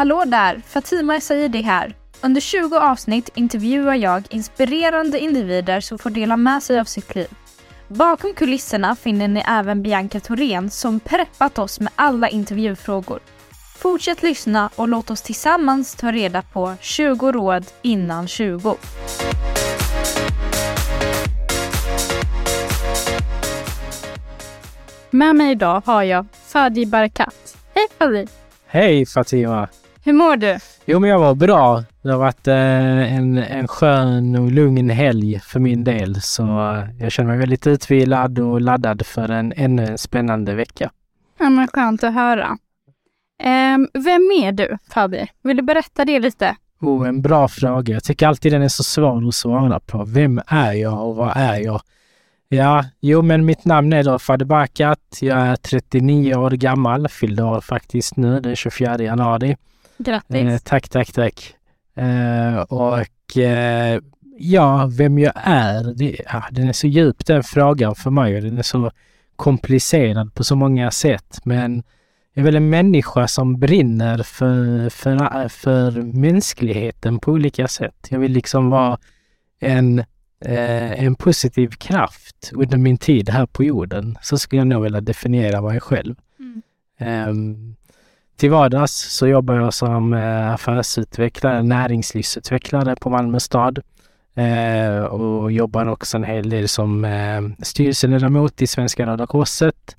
Hallå där! Fatima Saidi här. Under 20 avsnitt intervjuar jag inspirerande individer som får dela med sig av sitt liv. Bakom kulisserna finner ni även Bianca Thorén som preppat oss med alla intervjufrågor. Fortsätt lyssna och låt oss tillsammans ta reda på 20 råd innan 20. Med mig idag har jag Fadi Barakat. Hej Fadi! Hej Fatima! Hur mår du? Jo men jag var bra. Det har varit eh, en, en skön och lugn helg för min del så eh, jag känner mig väldigt utvilad och laddad för en ännu en spännande vecka. Ja men skönt att höra. Ehm, vem är du Fabi? Vill du berätta det lite? Oh, en bra fråga. Jag tycker alltid den är så svår att svara på. Vem är jag och vad är jag? Ja, jo men mitt namn är då Fadi Bakat. Jag är 39 år gammal, fyllde år faktiskt nu den 24 januari. Grattis! Eh, tack, tack, tack. Eh, och eh, ja, vem jag är, det, ja, den är så djup den frågan för mig och den är så komplicerad på så många sätt. Men jag är väl en människa som brinner för, för, för mänskligheten på olika sätt. Jag vill liksom vara en, eh, en positiv kraft under min tid här på jorden. Så skulle jag nog vilja definiera mig själv. Mm. Um, till vardags så jobbar jag som eh, affärsutvecklare, näringslivsutvecklare på Malmö stad eh, och jobbar också en hel del som eh, styrelseledamot i Svenska Röda Korset.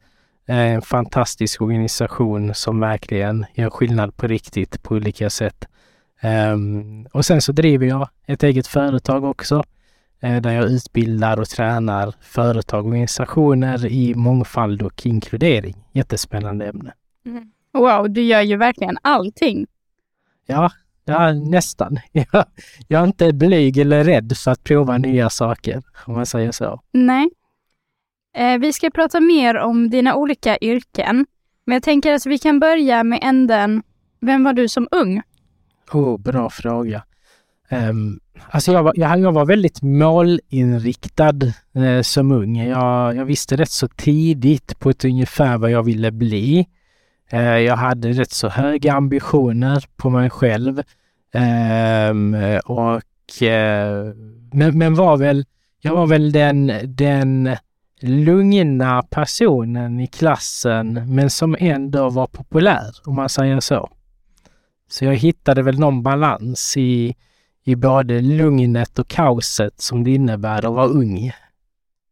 Eh, en fantastisk organisation som verkligen gör skillnad på riktigt på olika sätt. Ehm, och sen så driver jag ett eget företag också eh, där jag utbildar och tränar företag och organisationer i mångfald och inkludering. Jättespännande ämne. Mm. Wow, du gör ju verkligen allting. Ja, ja nästan. Jag, jag är inte blyg eller rädd för att prova nya saker, om man säger så. Nej. Eh, vi ska prata mer om dina olika yrken. Men jag tänker att vi kan börja med änden, vem var du som ung? Oh, bra fråga. Um, alltså jag var, jag, jag var väldigt målinriktad eh, som ung. Jag, jag visste rätt så tidigt på ett ungefär vad jag ville bli. Eh, jag hade rätt så höga ambitioner på mig själv. Ehm, och, eh, men, men var väl, jag var väl den, den lugna personen i klassen men som ändå var populär om man säger så. Så jag hittade väl någon balans i, i både lugnet och kaoset som det innebär att vara ung.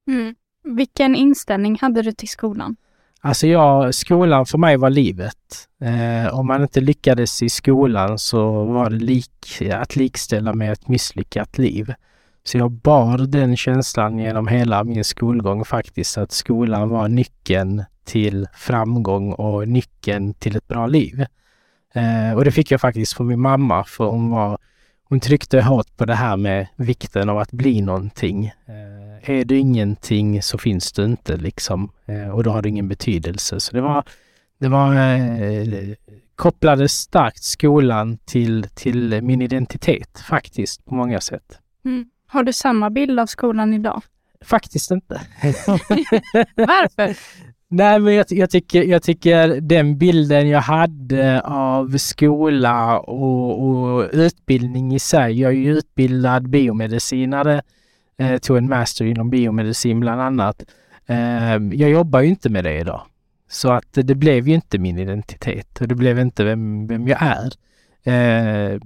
Mm. Vilken inställning hade du till skolan? Alltså jag, skolan för mig var livet. Eh, om man inte lyckades i skolan så var det lik, att likställa med ett misslyckat liv. Så jag bar den känslan genom hela min skolgång faktiskt, att skolan var nyckeln till framgång och nyckeln till ett bra liv. Eh, och det fick jag faktiskt från min mamma, för hon var hon tryckte hårt på det här med vikten av att bli någonting. Eh, är du ingenting så finns du inte liksom eh, och då har du ingen betydelse. Så det var, det var eh, kopplade starkt skolan till, till min identitet faktiskt på många sätt. Mm. Har du samma bild av skolan idag? Faktiskt inte. Varför? Nej, men jag, jag, tycker, jag tycker den bilden jag hade av skola och, och utbildning i sig. Jag är ju utbildad biomedicinare, eh, tog en master inom biomedicin bland annat. Eh, jag jobbar ju inte med det idag. Så att det blev ju inte min identitet och det blev inte vem, vem jag är. Eh,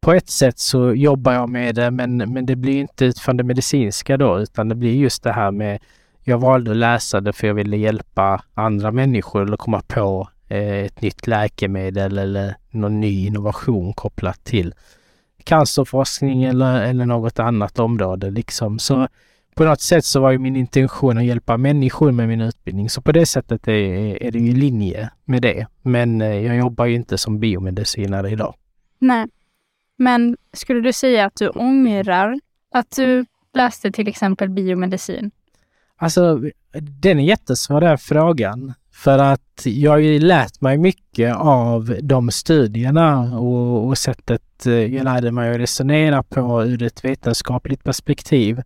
på ett sätt så jobbar jag med det men, men det blir inte utifrån det medicinska då utan det blir just det här med jag valde att läsa det för jag ville hjälpa andra människor eller komma på eh, ett nytt läkemedel eller någon ny innovation kopplat till cancerforskning eller, eller något annat område liksom. Så på något sätt så var ju min intention att hjälpa människor med min utbildning. Så på det sättet är, är det ju i linje med det. Men eh, jag jobbar ju inte som biomedicinare idag. Nej. Men skulle du säga att du ångrar att du läste till exempel biomedicin? Alltså, den är jättesvår den frågan. För att jag har ju lärt mig mycket av de studierna och, och sättet eh, jag lärde mig att resonera på ur ett vetenskapligt perspektiv.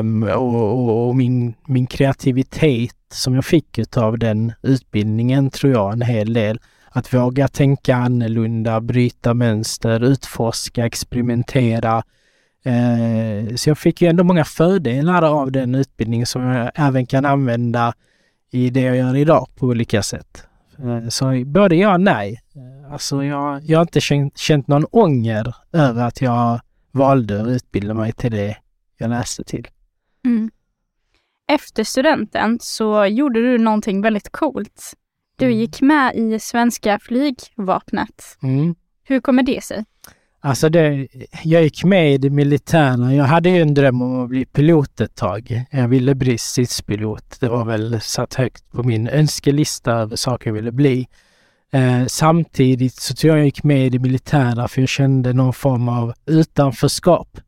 Um, och, och, och, min, min kreativitet som jag fick av den utbildningen tror jag en hel del. att våga tänka annorlunda, bryta mönster, utforska, experimentera. Uh, så jag fick ju ändå många fördelar av den utbildningen som jag även kan använda i det jag gör idag på olika sätt. Eh, så både ja och nej. Eh, alltså jag, jag har inte känt, känt någon ånger över att jag valde att utbilda mig till det jag läste till. Mm. Efter studenten så gjorde du någonting väldigt coolt. Du mm. gick med i svenska flygvapnet. Mm. Hur kommer det sig? Alltså det, jag gick med i det militära. Jag hade ju en dröm om att bli pilot ett tag. Jag ville bli stridspilot. Det var väl satt högt på min önskelista över saker jag ville bli. Eh, samtidigt så tror jag jag gick med i det militära för jag kände någon form av utanförskap.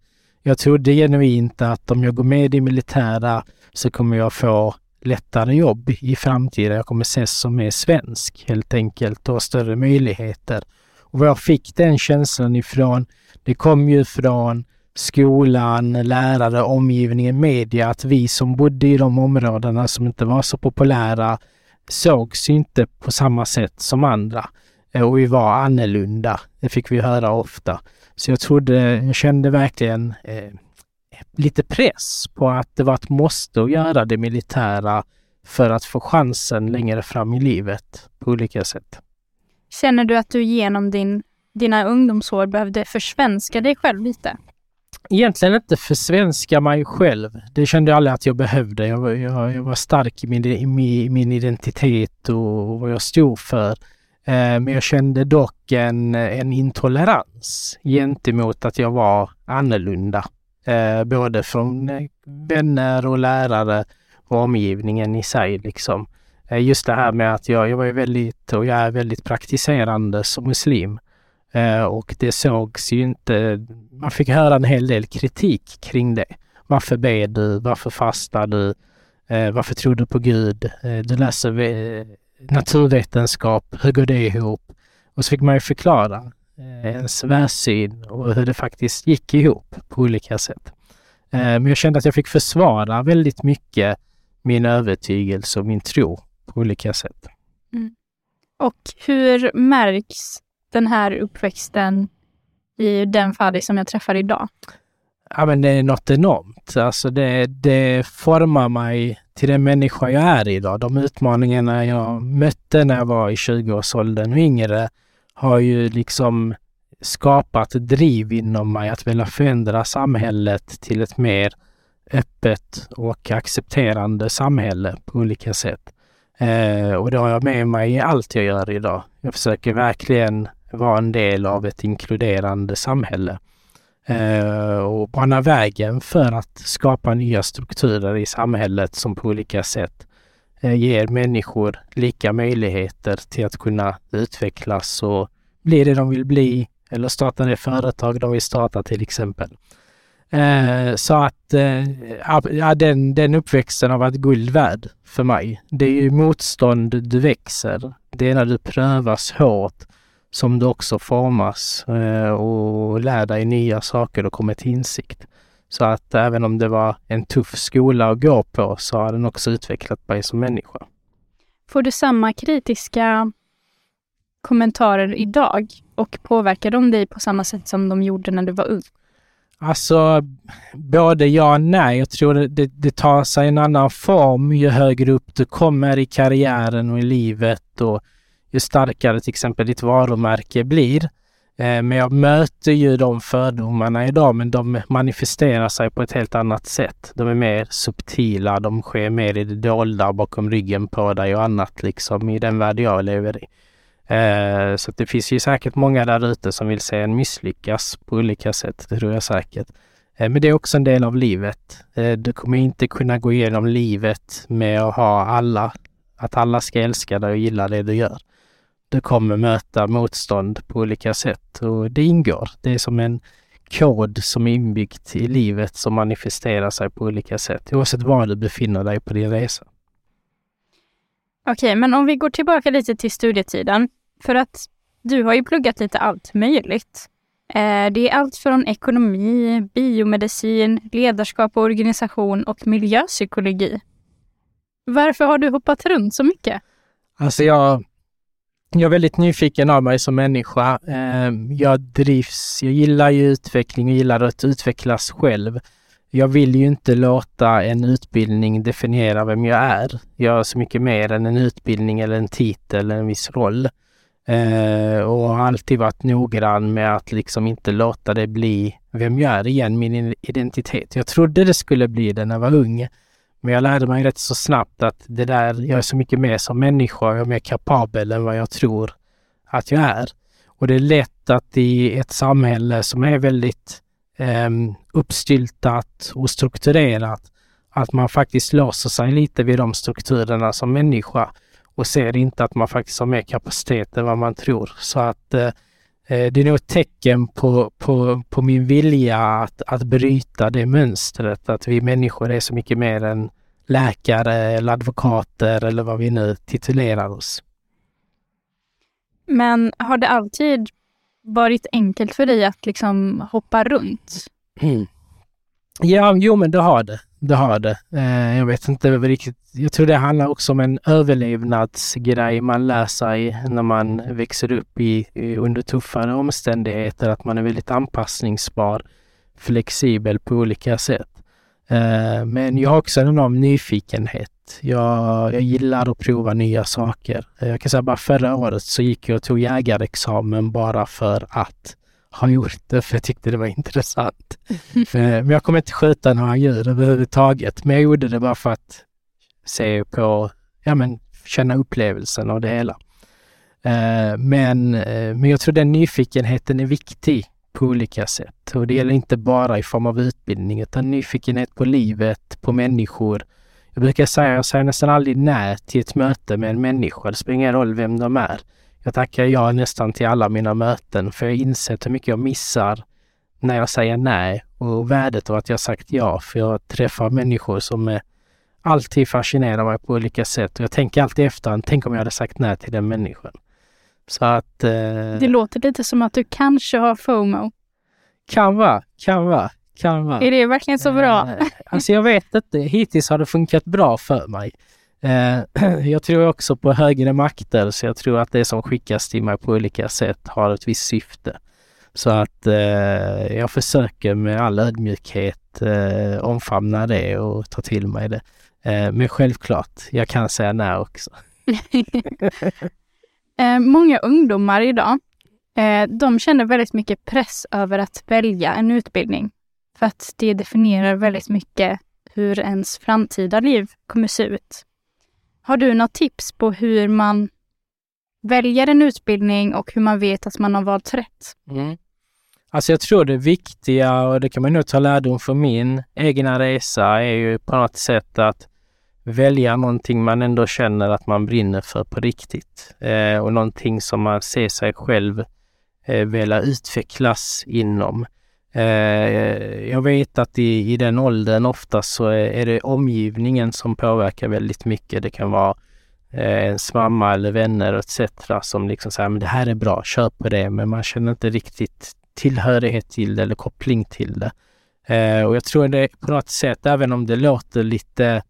Jag trodde genuint att om jag går med i det militära så kommer jag få lättare jobb i framtiden. Jag kommer ses som mer svensk helt enkelt och ha större möjligheter. Och var jag fick den känslan ifrån, det kom ju från skolan, lärare, omgivningen, media, att vi som bodde i de områdena som inte var så populära sågs inte på samma sätt som andra. Eh, och vi var annorlunda. Det fick vi höra ofta. Så jag trodde, jag kände verkligen eh, lite press på att det var ett måste att göra det militära för att få chansen längre fram i livet på olika sätt. Känner du att du genom din, dina ungdomsår behövde försvenska dig själv lite? Egentligen inte försvenska mig själv. Det kände jag aldrig att jag behövde. Jag var, jag, jag var stark i min, i min identitet och vad jag stod för. Eh, men jag kände dock en, en intolerans gentemot att jag var annorlunda. Eh, både från eh, vänner och lärare och omgivningen i sig liksom. Eh, just det här med att jag, jag var väldigt, och jag är väldigt praktiserande som muslim. Eh, och det sågs ju inte, man fick höra en hel del kritik kring det. Varför ber du? Varför fastar du? Eh, varför tror du på Gud? Du läser naturvetenskap, hur går det ihop? Och så fick man ju förklara ens världssyn och hur det faktiskt gick ihop på olika sätt. Men jag kände att jag fick försvara väldigt mycket min övertygelse och min tro på olika sätt. Mm. Och hur märks den här uppväxten i den Fadi som jag träffar idag? Ja, men det är något enormt. Alltså det, det formar mig till den människa jag är idag. De utmaningarna jag mötte när jag var i 20-årsåldern och yngre har ju liksom skapat driv inom mig att vilja förändra samhället till ett mer öppet och accepterande samhälle på olika sätt. Eh, och det har jag med mig i allt jag gör idag. Jag försöker verkligen vara en del av ett inkluderande samhälle eh, och bana vägen för att skapa nya strukturer i samhället som på olika sätt eh, ger människor lika möjligheter till att kunna utvecklas och bli det de vill bli eller starta det företag de vill starta till exempel. Eh, så att eh, ja, den, den uppväxten har varit guld värd för mig. Det är ju motstånd du växer. Det är när du prövas hårt som du också formas eh, och lär dig nya saker och kommer till insikt. Så att även om det var en tuff skola att gå på så har den också utvecklat mig som människa. Får du samma kritiska kommentarer idag och påverkar de dig på samma sätt som de gjorde när du var ung? Alltså, både ja och nej. Jag tror det, det, det, tar sig en annan form ju högre upp du kommer i karriären och i livet och ju starkare till exempel ditt varumärke blir. Eh, men jag möter ju de fördomarna idag, men de manifesterar sig på ett helt annat sätt. De är mer subtila, de sker mer i det dolda bakom ryggen på dig och annat liksom i den värld jag lever i. Eh, så det finns ju säkert många där ute som vill se en misslyckas på olika sätt, det tror jag säkert. Eh, men det är också en del av livet. Eh, du kommer inte kunna gå igenom livet med att ha alla, att alla ska älska dig och gilla det du gör. Du kommer möta motstånd på olika sätt och det ingår. Det är som en kod som är inbyggt i livet som manifesterar sig på olika sätt oavsett var du befinner dig på din resa. Okej, men om vi går tillbaka lite till studietiden. För att du har ju pluggat lite allt möjligt. Eh, det är allt från ekonomi, biomedicin, ledarskap och organisation och miljöpsykologi. Varför har du hoppat runt så mycket? Alltså jag, jag är väldigt nyfiken av mig som människa. Eh, jag drivs, jag gillar ju utveckling och gillar att utvecklas själv. Jag vill ju inte låta en utbildning definiera vem jag är. Jag är så mycket mer än en utbildning eller en titel eller en viss roll. Eh, och har alltid varit noggrann med att liksom inte låta det bli vem jag är igen, min identitet. Jag trodde det skulle bli det när jag var ung. Men jag lärde mig rätt så snabbt att det där, jag är så mycket mer som människa, jag är mer kapabel än vad jag tror att jag är. Och det är lätt att i ett samhälle som är väldigt eh, uppstyltat och strukturerat, att man faktiskt låser sig lite vid de strukturerna som människa och ser inte att man faktiskt har mer kapacitet än vad man tror. Så att eh, eh, det är nog ett tecken på, på, på min vilja att, att bryta det mönstret, att vi människor är så mycket mer än läkare eller advokater eller vad vi nu titulerar oss. Men har det alltid varit enkelt för dig att liksom hoppa runt? Mm. Ja, jo men det har det. Det har det. Eh, jag vet inte riktigt. Jag tror det handlar också om en överlevnadsgrej man lär sig när man växer upp i, under tuffare omständigheter. Att man är väldigt anpassningsbar, flexibel på olika sätt. Eh, men jag har också en enorm nyfikenhet. Jag, jag gillar att prova nya saker. Eh, jag kan säga bara förra året så gick jag och tog jägarexamen bara för att ha gjort det för jag tyckte det var intressant. men jag kommer inte skjuta några djur överhuvudtaget. Men jag gjorde det bara för att se på, ja men känna upplevelsen av det hela. Eh, men, men jag tror den nyfikenheten är viktig på olika sätt. Och det gäller inte bara i form av utbildning utan nyfikenhet på livet, på människor. Jag brukar säga, jag säger nästan aldrig nej till ett möte med en människa. Det spelar ingen roll vem de är. Jag tackar ja nästan till alla mina möten för jag inser hur mycket jag missar när jag säger nej och värdet av att jag sagt ja. För jag träffar människor som är alltid fascinerar mig på olika sätt och jag tänker alltid efter, tänk om jag hade sagt nej till den människan. Så att... Eh, det låter lite som att du kanske har FOMO. Kan vara, kan vara, vara. Är det verkligen så bra? Eh, alltså jag vet inte. Hittills har det funkat bra för mig. Eh, jag tror också på högre makter så jag tror att det som skickas till mig på olika sätt har ett visst syfte. Så att eh, jag försöker med all ödmjukhet eh, omfamna det och ta till mig det. Eh, men självklart, jag kan säga nej också. Eh, många ungdomar idag, eh, de känner väldigt mycket press över att välja en utbildning. För att det definierar väldigt mycket hur ens framtida liv kommer se ut. Har du något tips på hur man väljer en utbildning och hur man vet att man har valt rätt? Mm. Alltså jag tror det viktiga, och det kan man nog ta lärdom för min egna resa, är ju på något sätt att välja någonting man ändå känner att man brinner för på riktigt eh, och någonting som man ser sig själv eh, vilja utvecklas inom. Eh, jag vet att i, i den åldern oftast så är, det omgivningen som påverkar väldigt mycket. Det kan vara eh, ens mamma eller vänner etc. som liksom säger men det här är bra, kör på det, men man känner inte riktigt tillhörighet till det eller koppling till det. Eh, och jag tror det på något sätt, även om det låter lite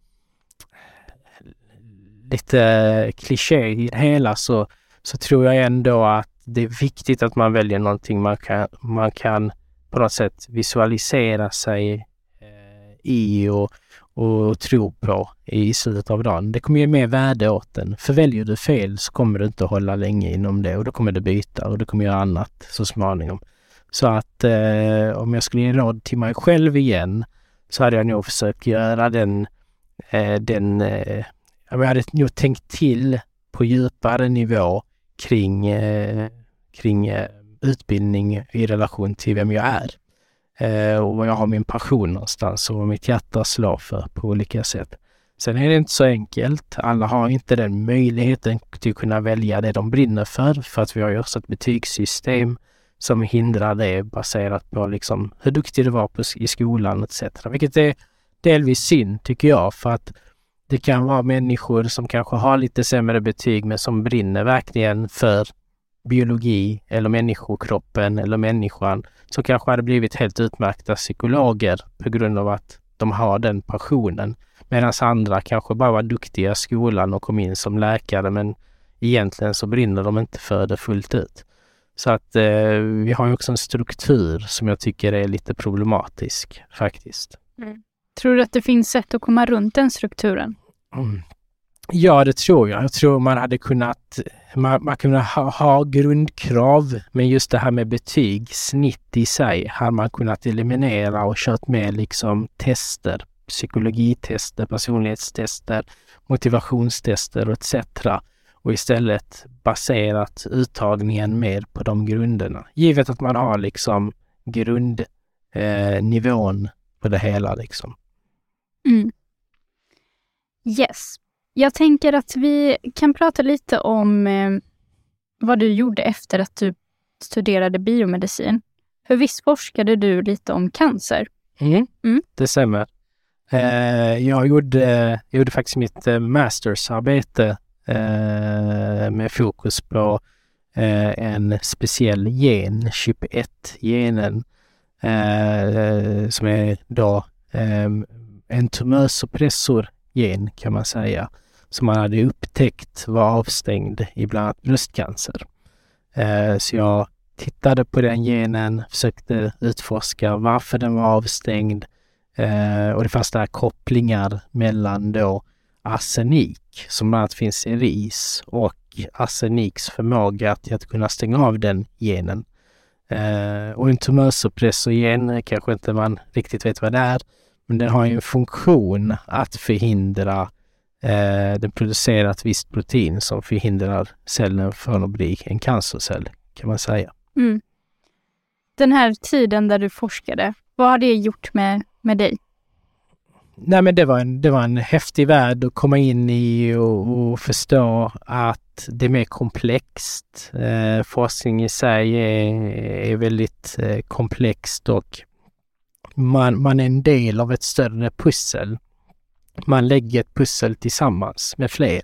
lite kliché i det hela så, så tror jag ändå att det är viktigt att man väljer någonting man kan, man kan på något sätt visualisera sig eh, i och, och tro på i slutet av dagen. Det kommer ge mer värde åt den. För väljer du fel så kommer du inte hålla länge inom det och då kommer du byta och du kommer göra annat så småningom. Så att eh, om jag skulle ge råd till mig själv igen så hade jag nog försökt göra den, eh, den eh, jag hade nog tänkt till på djupare nivå kring, eh, kring eh, utbildning i relation till vem jag är. Eh, och vad jag har min passion någonstans och vad mitt hjärta slår för på olika sätt. Sen är det inte så enkelt. Alla har inte den möjligheten till att kunna välja det de brinner för, för att vi har ju också ett betygssystem som hindrar det baserat på liksom hur duktig du var på, i skolan etc. Vilket är delvis synd tycker jag, för att det kan vara människor som kanske har lite sämre betyg men som brinner verkligen för biologi eller människokroppen eller människan som kanske hade blivit helt utmärkta psykologer på grund av att de har den passionen. Medan andra kanske bara var duktiga i skolan och kom in som läkare men egentligen så brinner de inte för det fullt ut. Så att eh, vi har ju också en struktur som jag tycker är lite problematisk faktiskt. Mm. Tror du att det finns sätt att komma runt den strukturen? Mm. Ja, det tror jag. Jag tror man hade kunnat man, man kunde ha, ha grundkrav, men just det här med betyg, snitt i sig, hade man kunnat eliminera och kört med liksom tester, psykologitester, personlighetstester, motivationstester etc. Och istället baserat uttagningen mer på de grunderna. Givet att man har liksom grundnivån eh, på det hela liksom. Mm. Yes. Jag tänker att vi kan prata lite om eh, vad du gjorde efter att du studerade biomedicin. För visst forskade du lite om cancer? Mm, mm. det stämmer. Eh, jag gjorde, gjorde faktiskt mitt eh, mastersarbete eh, med fokus på eh, en speciell gen, CYP1-genen, eh, som är då en tumörsuppressor gen kan man säga som man hade upptäckt var avstängd i bland annat bröstcancer. Eh, så jag tittade på den genen, försökte utforska varför den var avstängd eh, och det fanns där kopplingar mellan då arsenik som bland annat finns i ris och arseniks förmåga till att kunna stänga av den genen. Eh, och en tumörsuppressorgen kanske inte man riktigt vet vad det är, men den har ju en funktion att förhindra eh, den producerar ett visst protein som förhindrar cellen från att bli en cancercell, kan man säga. Mm. Den här tiden där du forskade, vad har det gjort med, med dig? Nej men det var, en, det var en häftig värld att komma in i och, och förstå att det är mer komplext. Eh, forskning i sig är, är väldigt eh, komplext och man, man är en del av ett större pussel man lägger ett pussel tillsammans med fler.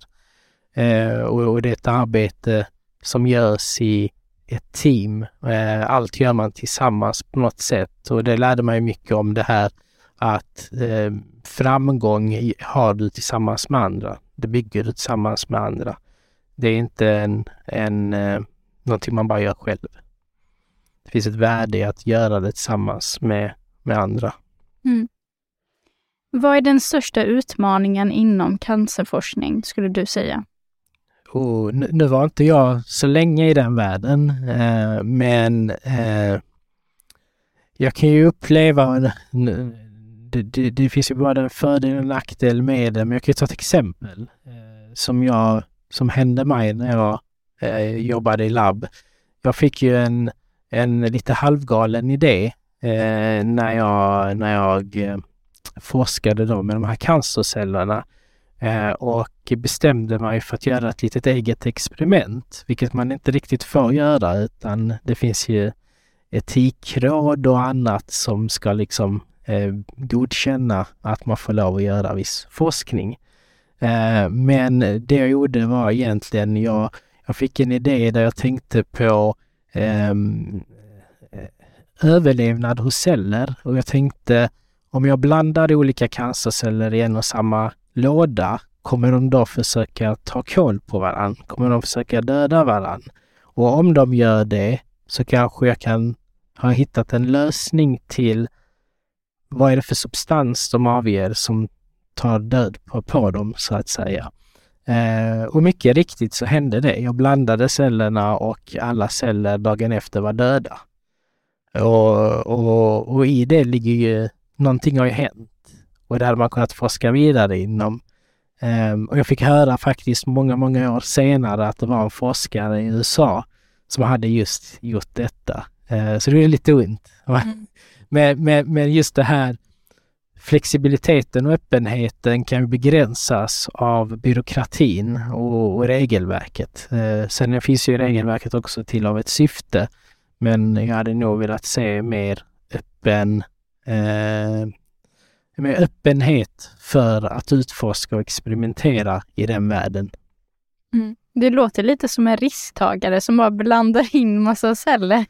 Eh, och, och, det är ett arbete som görs i ett team. Eh, allt gör man tillsammans på något sätt och det lärde mig mycket om det här att eh, framgång har du tillsammans med andra. Det bygger du tillsammans med andra. Det är inte en, en, eh, någonting man bara gör själv. Det finns ett värde i att göra det tillsammans med, med andra. Mm. Vad är den största utmaningen inom cancerforskning, skulle du säga? Oh, nu, nu, var inte jag så länge i den världen, eh, men eh, jag kan ju uppleva, det, det, det, finns ju både en fördel och en nackdel med det, men jag kan ju ta ett exempel eh, som jag, som hände mig när jag eh, jobbade i labb. Jag fick ju en, en lite halvgalen idé eh, när jag, när jag eh, forskade då med de här cancercellerna eh, och bestämde mig för att göra ett litet eget experiment, vilket man inte riktigt får göra utan det finns ju etikråd och annat som ska liksom eh, godkänna att man får lov att göra viss forskning. Eh, men det jag gjorde var egentligen, jag, jag fick en idé där jag tänkte på ehm, eh, överlevnad hos celler och jag tänkte om jag blandar olika cancerceller i en och samma låda, kommer de då försöka ta koll på varandra? Kommer de försöka döda varandra? Och om de gör det så kanske jag kan ha hittat en lösning till vad är det för substans de avger som tar död på, på dem så att säga. Eh, och mycket riktigt så hände det. Jag blandade cellerna och alla celler dagen efter var döda. Och, och, och i det ligger ju någonting har ju hänt och det hade man kunnat forska vidare inom. Um, och jag fick höra faktiskt många, många år senare att det var en forskare i USA som hade just gjort detta. Uh, så det är lite ont. Mm. med, med, med just det här flexibiliteten och öppenheten kan begränsas av byråkratin och, och regelverket. Eh, sen finns ju regelverket också till av ett syfte, men jag hade nog velat se mer öppen eh, med öppenhet för att utforska och experimentera i den världen. Mm. Det låter lite som en risktagare som bara blandar in massa celler.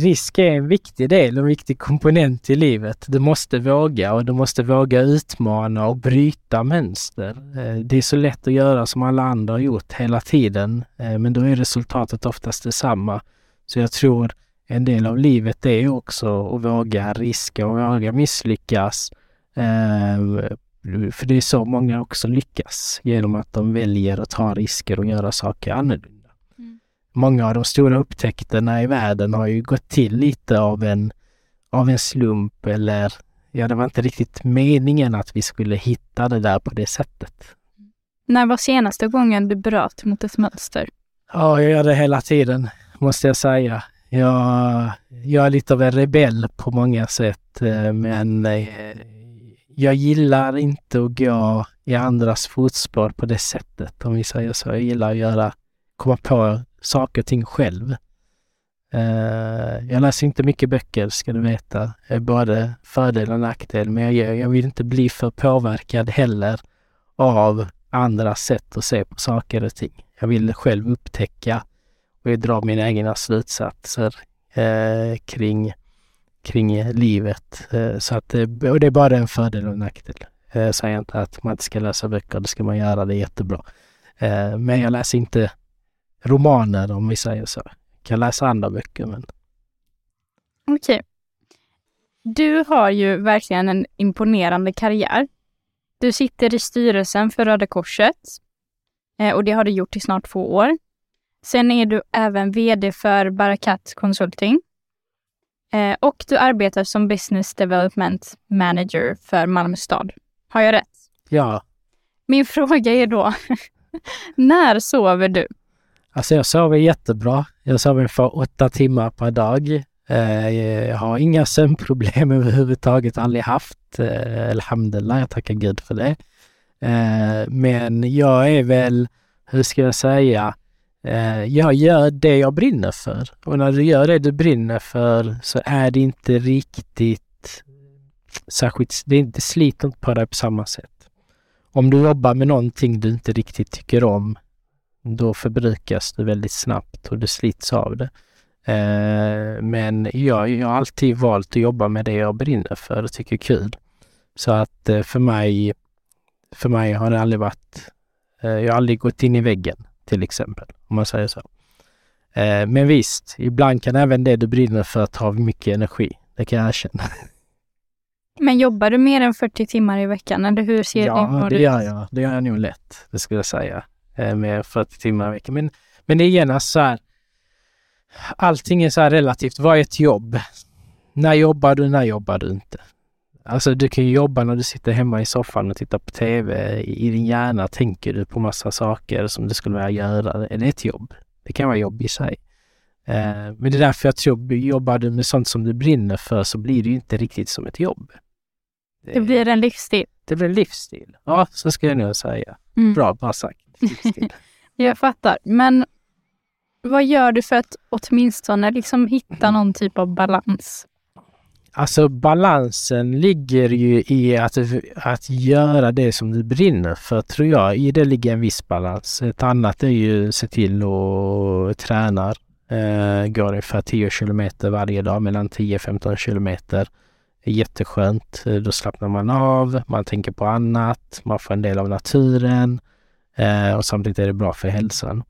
risk är en viktig del, en viktig komponent i livet. Du måste våga och du måste våga utmana och bryta mönster. Eh, det är så lätt att göra som alla andra har gjort hela tiden, eh, men då är resultatet oftast detsamma. Så jag tror en del av livet är också att våga riska och våga misslyckas. Eh, för det är så många också lyckas, genom att de väljer att ta risker och göra saker annorlunda många av de stora upptäckterna i världen har ju gått till lite av en, av en slump eller ja, det var inte riktigt meningen att vi skulle hitta det där på det sättet. När var senaste gången du bröt mot ett mönster? Ja, jag gör det hela tiden, måste jag säga. Jag, jag är lite av en rebell på många sätt, eh, men eh, jag gillar inte att gå i andras fotspår på det sättet, om vi säger så. Jag gillar att göra, komma på saker och ting själv. Eh, jag läser inte mycket böcker, ska du veta. är både fördel och nackdel, men jag, jag vill inte bli för påverkad heller av andras sätt att se på saker och ting. Jag vill själv upptäcka och dra mina egna slutsatser eh, kring, kring livet. Eh, så att, eh, och det är bara en fördel och en nackdel. Eh, jag säger inte att man inte ska läsa böcker, det ska man göra, det är jättebra. Eh, men jag läser inte romaner om vi säger så. Jag kan läsa andra böcker men... Okej. Okay. Du har ju verkligen en imponerande karriär. Du sitter i styrelsen för Röda Korset och det har du gjort i snart två år. Sen är du även VD för Barakat Consulting eh, och du arbetar som Business Development Manager för Malmö stad. Har jag rätt? Ja. Min fråga är då, när sover du? Alltså jag sover jättebra. Jag sover ungefär åtta timmar per dag. Eh, jag har inga sömnproblem överhuvudtaget, aldrig haft. Eh, alhamdulillah, jag tackar Gud för det. Men jag är väl, hur ska jag säga, Eh, jag gör det jag brinner för. Och när du gör det du brinner för så är det inte riktigt särskilt, det, inte, sliter inte på dig på samma sätt. Om du jobbar med någonting du inte riktigt tycker om då förbrukas du väldigt snabbt och du slits av det. Eh, men jag, jag har alltid valt att jobba med det jag brinner för och tycker är kul. Så att eh, för mig, för mig har det aldrig varit, jag har aldrig gått in i väggen till exempel, om man säger så. Eh, men visst, ibland kan även det du brinner för ta mycket energi. Det kan jag erkänna. Men jobbar du mer än 40 timmar i veckan eller hur ser ja, det ut? Ja, det gör jag. Det gör jag nog lätt, det skulle jag säga. Eh, med 40 timmar i veckan. Men, men det är genast så här, allting är så här relativt. Vad är ett jobb? När jobbar du, när jobbar du inte? Alltså du kan ju jobba när du sitter hemma i soffan och tittar på TV. I din hjärna tänker du på massa saker som du skulle vilja göra. Är det ett jobb? Det kan vara jobb i sig. Eh, men det är därför jag tror, jobbar du med sånt som du brinner för så blir det ju inte riktigt som ett jobb. Det, det blir en livsstil. Det blir en livsstil. Ja, så ska jag nog säga. Mm. Bra, bra sagt. jag fattar. Men vad gör du för att åtminstone liksom hitta någon typ av balans? Alltså balansen ligger ju i att, att göra det som du brinner för, tror jag. I det ligger en viss balans. Ett annat är ju att se till att träna. Eh, går ungefär 10 kilometer varje dag, mellan 10-15 kilometer. Jätteskönt. Då slappnar man av, man tänker på annat, man får en del av naturen. Eh, och samtidigt är det bra för hälsan.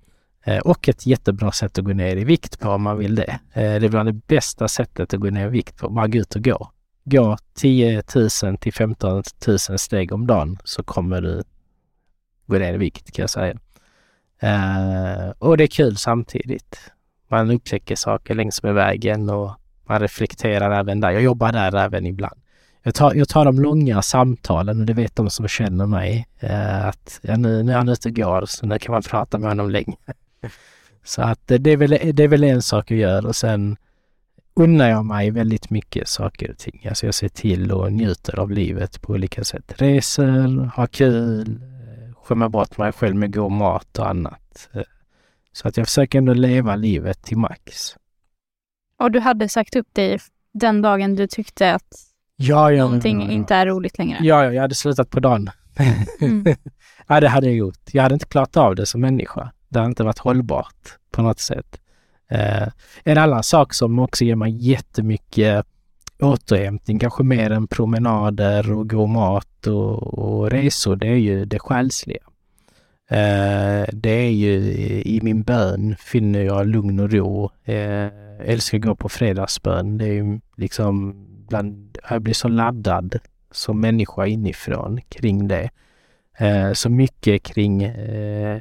Eh, och ett jättebra sätt att gå ner i vikt på om man vill det. Eh, det är bland det bästa sättet att gå ner i vikt på, bara gå ut och gå. Gå 10 000 till 15 000 steg om dagen så kommer du gå ner i vikt kan jag säga. Eh, och det är kul samtidigt. Man upptäcker saker längs med vägen och man reflekterar även där. Jag jobbar där även ibland. Jag tar, jag tar de långa samtalen och det vet de som känner mig. Eh, att ja, nu, nu är han ute och går så nu kan man prata med honom länge så att det är, väl, det är väl en sak jag gör och sen unnar jag mig väldigt mycket saker och ting. Alltså jag ser till och njuter av livet på olika sätt. Reser, har kul, skämmer bort mig själv med god mat och annat. Så att jag försöker ändå leva livet till max. Och du hade sagt upp dig den dagen du tyckte att ja, ja, någonting ja, ja. inte är roligt längre? Ja, ja, jag hade slutat på dagen. Mm. ja, det hade jag gjort. Jag hade inte klarat av det som människa. Det har inte varit hållbart på något sätt. Eh, en annan sak som också ger mig jättemycket återhämtning, kanske mer än promenader och god mat och, och resor, det är ju det själsliga. Eh, det är ju i min bön finner jag lugn och ro. Eh, älskar att gå på fredagsbön. Det är ju liksom bland, jag blir så laddad som människa inifrån kring det. Eh, så mycket kring eh,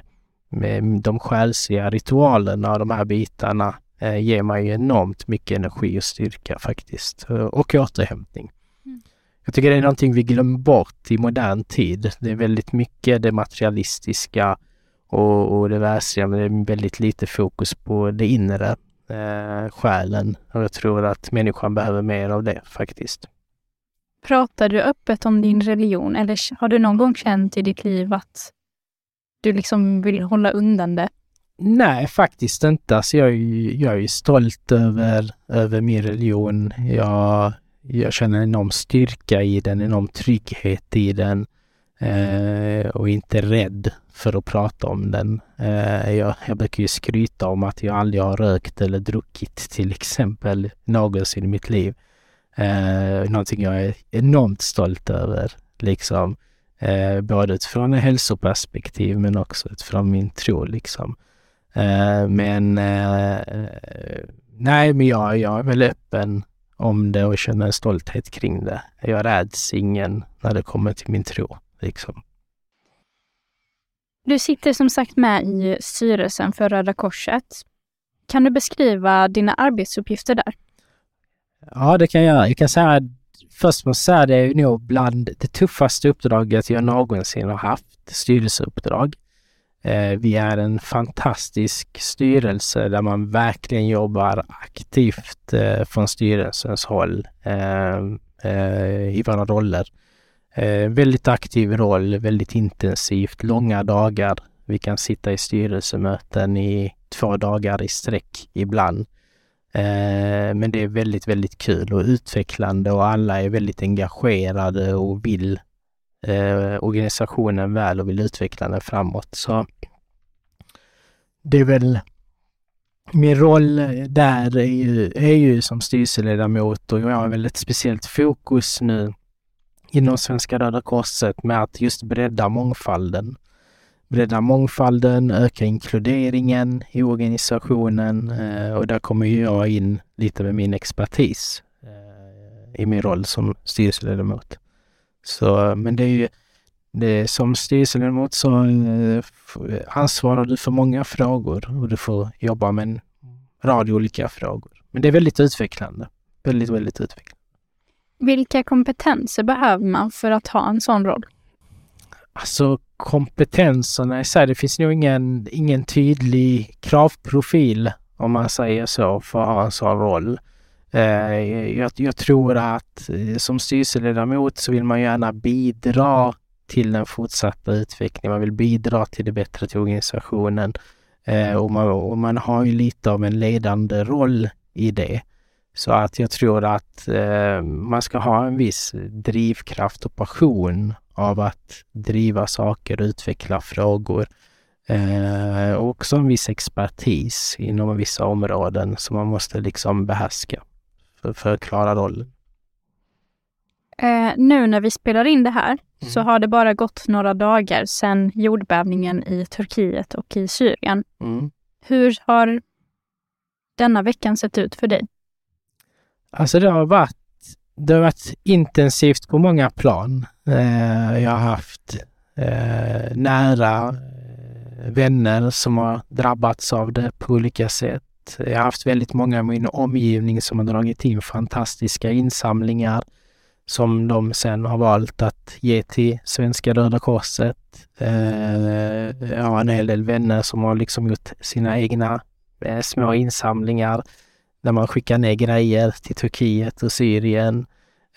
de själsliga ritualerna och de här bitarna eh, ger mig enormt mycket energi och styrka faktiskt. Och återhämtning. Mm. Jag tycker det är någonting vi glömmer bort i modern tid. Det är väldigt mycket det materialistiska och, och det världsliga men det är väldigt lite fokus på det inre, eh, själen. Och jag tror att människan behöver mer av det faktiskt. Pratar du öppet om din religion eller har du någon gång känt i ditt liv att du liksom vill hålla undan det? Nej, faktiskt inte. Alltså jag, är, jag är stolt över, över min religion. Jag, jag känner enorm styrka i den, en enorm trygghet i den eh, och inte rädd för att prata om den. Eh, jag, jag brukar ju skryta om att jag aldrig har rökt eller druckit till exempel någonsin i mitt liv. Eh, någonting jag är enormt stolt över. Liksom, eh, både utifrån ett hälsoperspektiv men också utifrån min tro. Liksom. Eh, men eh, nej, men jag, jag är väl öppen om det och känner en stolthet kring det. Jag räds ingen när det kommer till min tro. Liksom. Du sitter som sagt med i styrelsen för Röda Korset. Kan du beskriva dina arbetsuppgifter där? Ja, det kan jag göra. Jag kan säga att först måste säga det är nog bland det tuffaste uppdraget jag någonsin har haft, styrelseuppdrag. Eh, vi är en fantastisk styrelse där man verkligen jobbar aktivt eh, från styrelsens håll eh, i våra roller. Väldigt aktiv roll, väldigt intensivt, långa dagar. Vi kan sitta i styrelsemöten i två dagar i sträck ibland. Eh, men det är väldigt, väldigt kul och utvecklande och alla är väldigt engagerade och vill eh, organisationen väl och vill utveckla den framåt. Så det är väl min roll där är ju, är ju som styrelseledamot och jag har väl ett speciellt fokus nu inom Svenska Röda Korset med att just bredda mångfalden. Bredda mångfalden, öka inkluderingen i organisationen eh, och där kommer jag in lite med min expertis eh, i min roll som styrelseledamot. Så, men det är ju det, som styrelseledamot så eh, ansvarar du för många frågor och du får jobba med en rad olika frågor. Men det är väldigt utvecklande. Väldigt, väldigt utvecklande. Vilka kompetenser behöver man för att ha en sån roll? Alltså kompetenserna i sig, det finns nog ingen, ingen tydlig kravprofil om man säger så för att ha en sån roll. Eh, jag, jag, tror att eh, som styrelseledamot så vill man gärna bidra till den fortsatta utvecklingen. Man vill bidra till det bättre till organisationen eh, och, man, och man har ju lite av en ledande roll i det. Så att jag tror att man ska ha en viss drivkraft och passion av att driva saker utveckla frågor. Eh, och också en viss expertis inom vissa områden som man måste liksom behärska för, för att klara rollen. Eh, nu när vi spelar in det här mm. så har det bara gått några dagar sedan jordbävningen i Turkiet och i Syrien. Mm. Hur har denna veckan sett ut för dig? Alltså det har varit, det har varit intensivt på många plan. Eh, jag har haft eh, nära eh, vänner som har drabbats av det på olika sätt. Jag har haft väldigt många i min omgivning som har dragit in fantastiska insamlingar som de sen har valt att ge till Svenska Röda Korset. Eh, jag har en hel del vänner som har liksom gjort sina egna eh, små insamlingar när man skickar ner grejer till Turkiet och Syrien.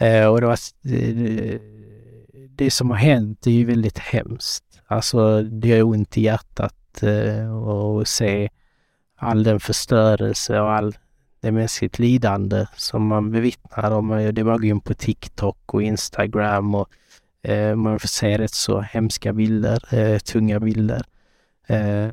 Eh, och alltså, det, var, det som har hänt är ju väldigt hemskt. Alltså det gör ont i hjärtat eh, att se all den förstörelse och all det mänskligt lidande som man bevittnar. Om det bara går in på TikTok och Instagram och eh, man får se rätt så hemska bilder, eh, tunga bilder. Eh,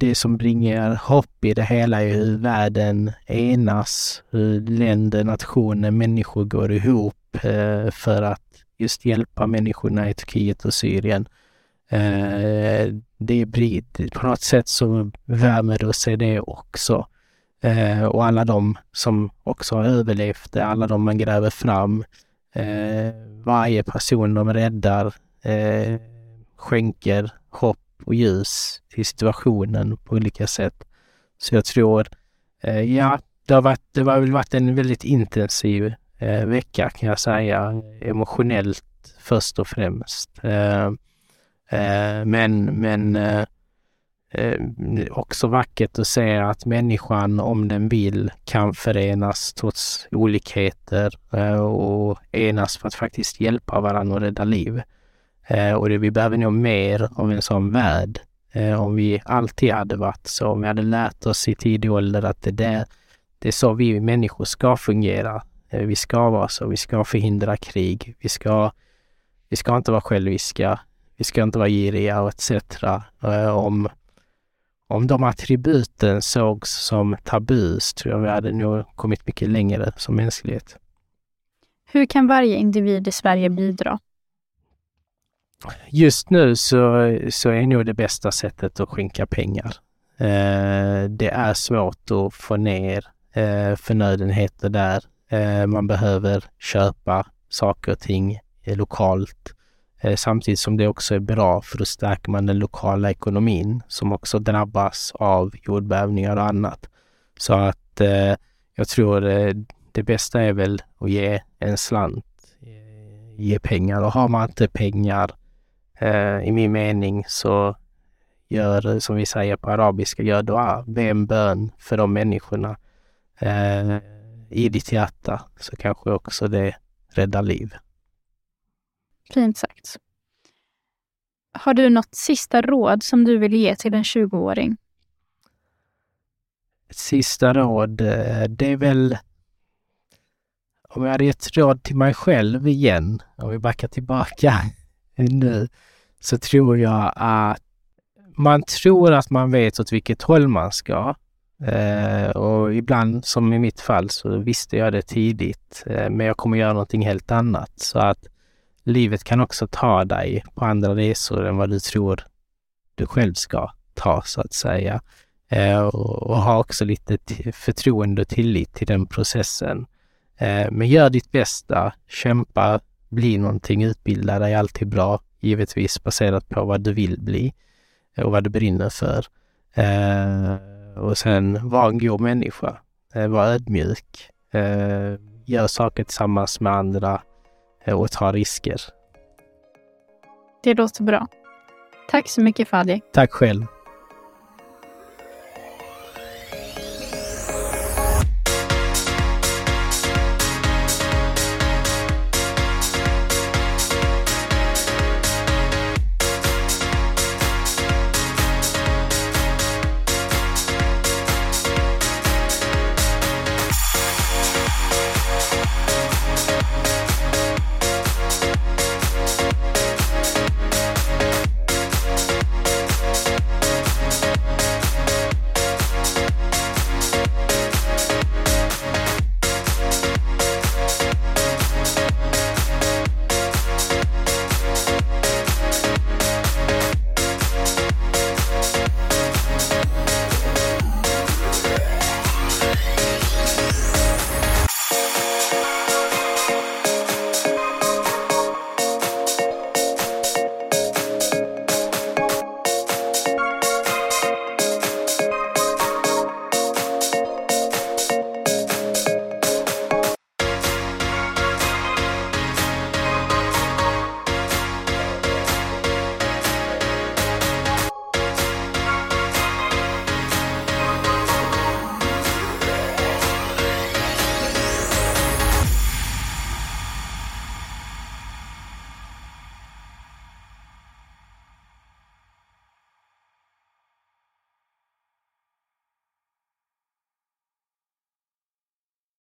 det som bringar hopp i det hela är hur världen enas, hur länder, nationer, människor går ihop eh, för att just hjälpa människorna i Turkiet och Syrien. Eh, det är på något sätt så värmer det sig det också. Eh, och alla de som också har överlevt det, alla de man gräver fram, eh, varje person de räddar eh, skänker hopp och ljus till situationen på olika sätt. Så jag tror, eh, ja, det har, varit, det har väl varit en väldigt intensiv eh, vecka kan jag säga, emotionellt först och främst. Eh, eh men men eh, eh, också vackert att se att människan, om den vill, kan förenas trots olikheter eh, och enas för att faktiskt hjälpa varandra och rädda liv. Eh, och det, vi behöver nog mer av en sån värld. Eh, om vi alltid hade varit så, om vi hade lärt oss i tidig ålder att det, där, det är så vi människor ska fungera. Eh, vi ska vara så, vi ska förhindra krig, vi ska, vi ska inte vara själviska, vi ska inte vara giriga och etc. Eh, om, om de attributen sågs som tabus tror jag vi hade nog kommit mycket längre som mänsklighet. Hur kan varje individ i Sverige bidra? Just nu så, så är nog det bästa sättet att skänka pengar. Eh, det är svårt att få ner eh, förnödenheter där. Eh, man behöver köpa saker och ting eh, lokalt. Eh, samtidigt som det också är bra för då stärker man den lokala ekonomin som också drabbas av jordbävningar och annat. Så att eh, jag tror eh, det bästa är väl att ge en slant, eh, ge pengar och har man inte pengar Eh, i min mening så gör, som vi säger på arabiska, gör dua, be en bön för de människorna eh, i ditt hjärta så kanske också det räddar liv. Fint sagt. Har du något sista råd som du vill ge till en 20-åring? Ett sista råd, eh, det är väl om jag hade gett råd till mig själv igen, om vi backar tillbaka nu, så tror jag att man tror att man vet åt vilket håll man ska. Eh, och ibland, som i mitt fall, så visste jag det tidigt. Eh, men jag kommer göra någonting helt annat. Så att livet kan också ta dig på andra resor än vad du tror du själv ska ta, så att säga. Eh, och, och, ha också lite förtroende och tillit till den processen. Eh, men gör ditt bästa, kämpa, bli någonting, utbilda dig, alltid bra givetvis baserat på vad du vill bli och vad du brinner för. Eh, och sen var en god människa, eh, var ödmjuk, eh, gör saker tillsammans med andra eh, och ta risker. Det låter bra. Tack så mycket Fadi. Tack själv.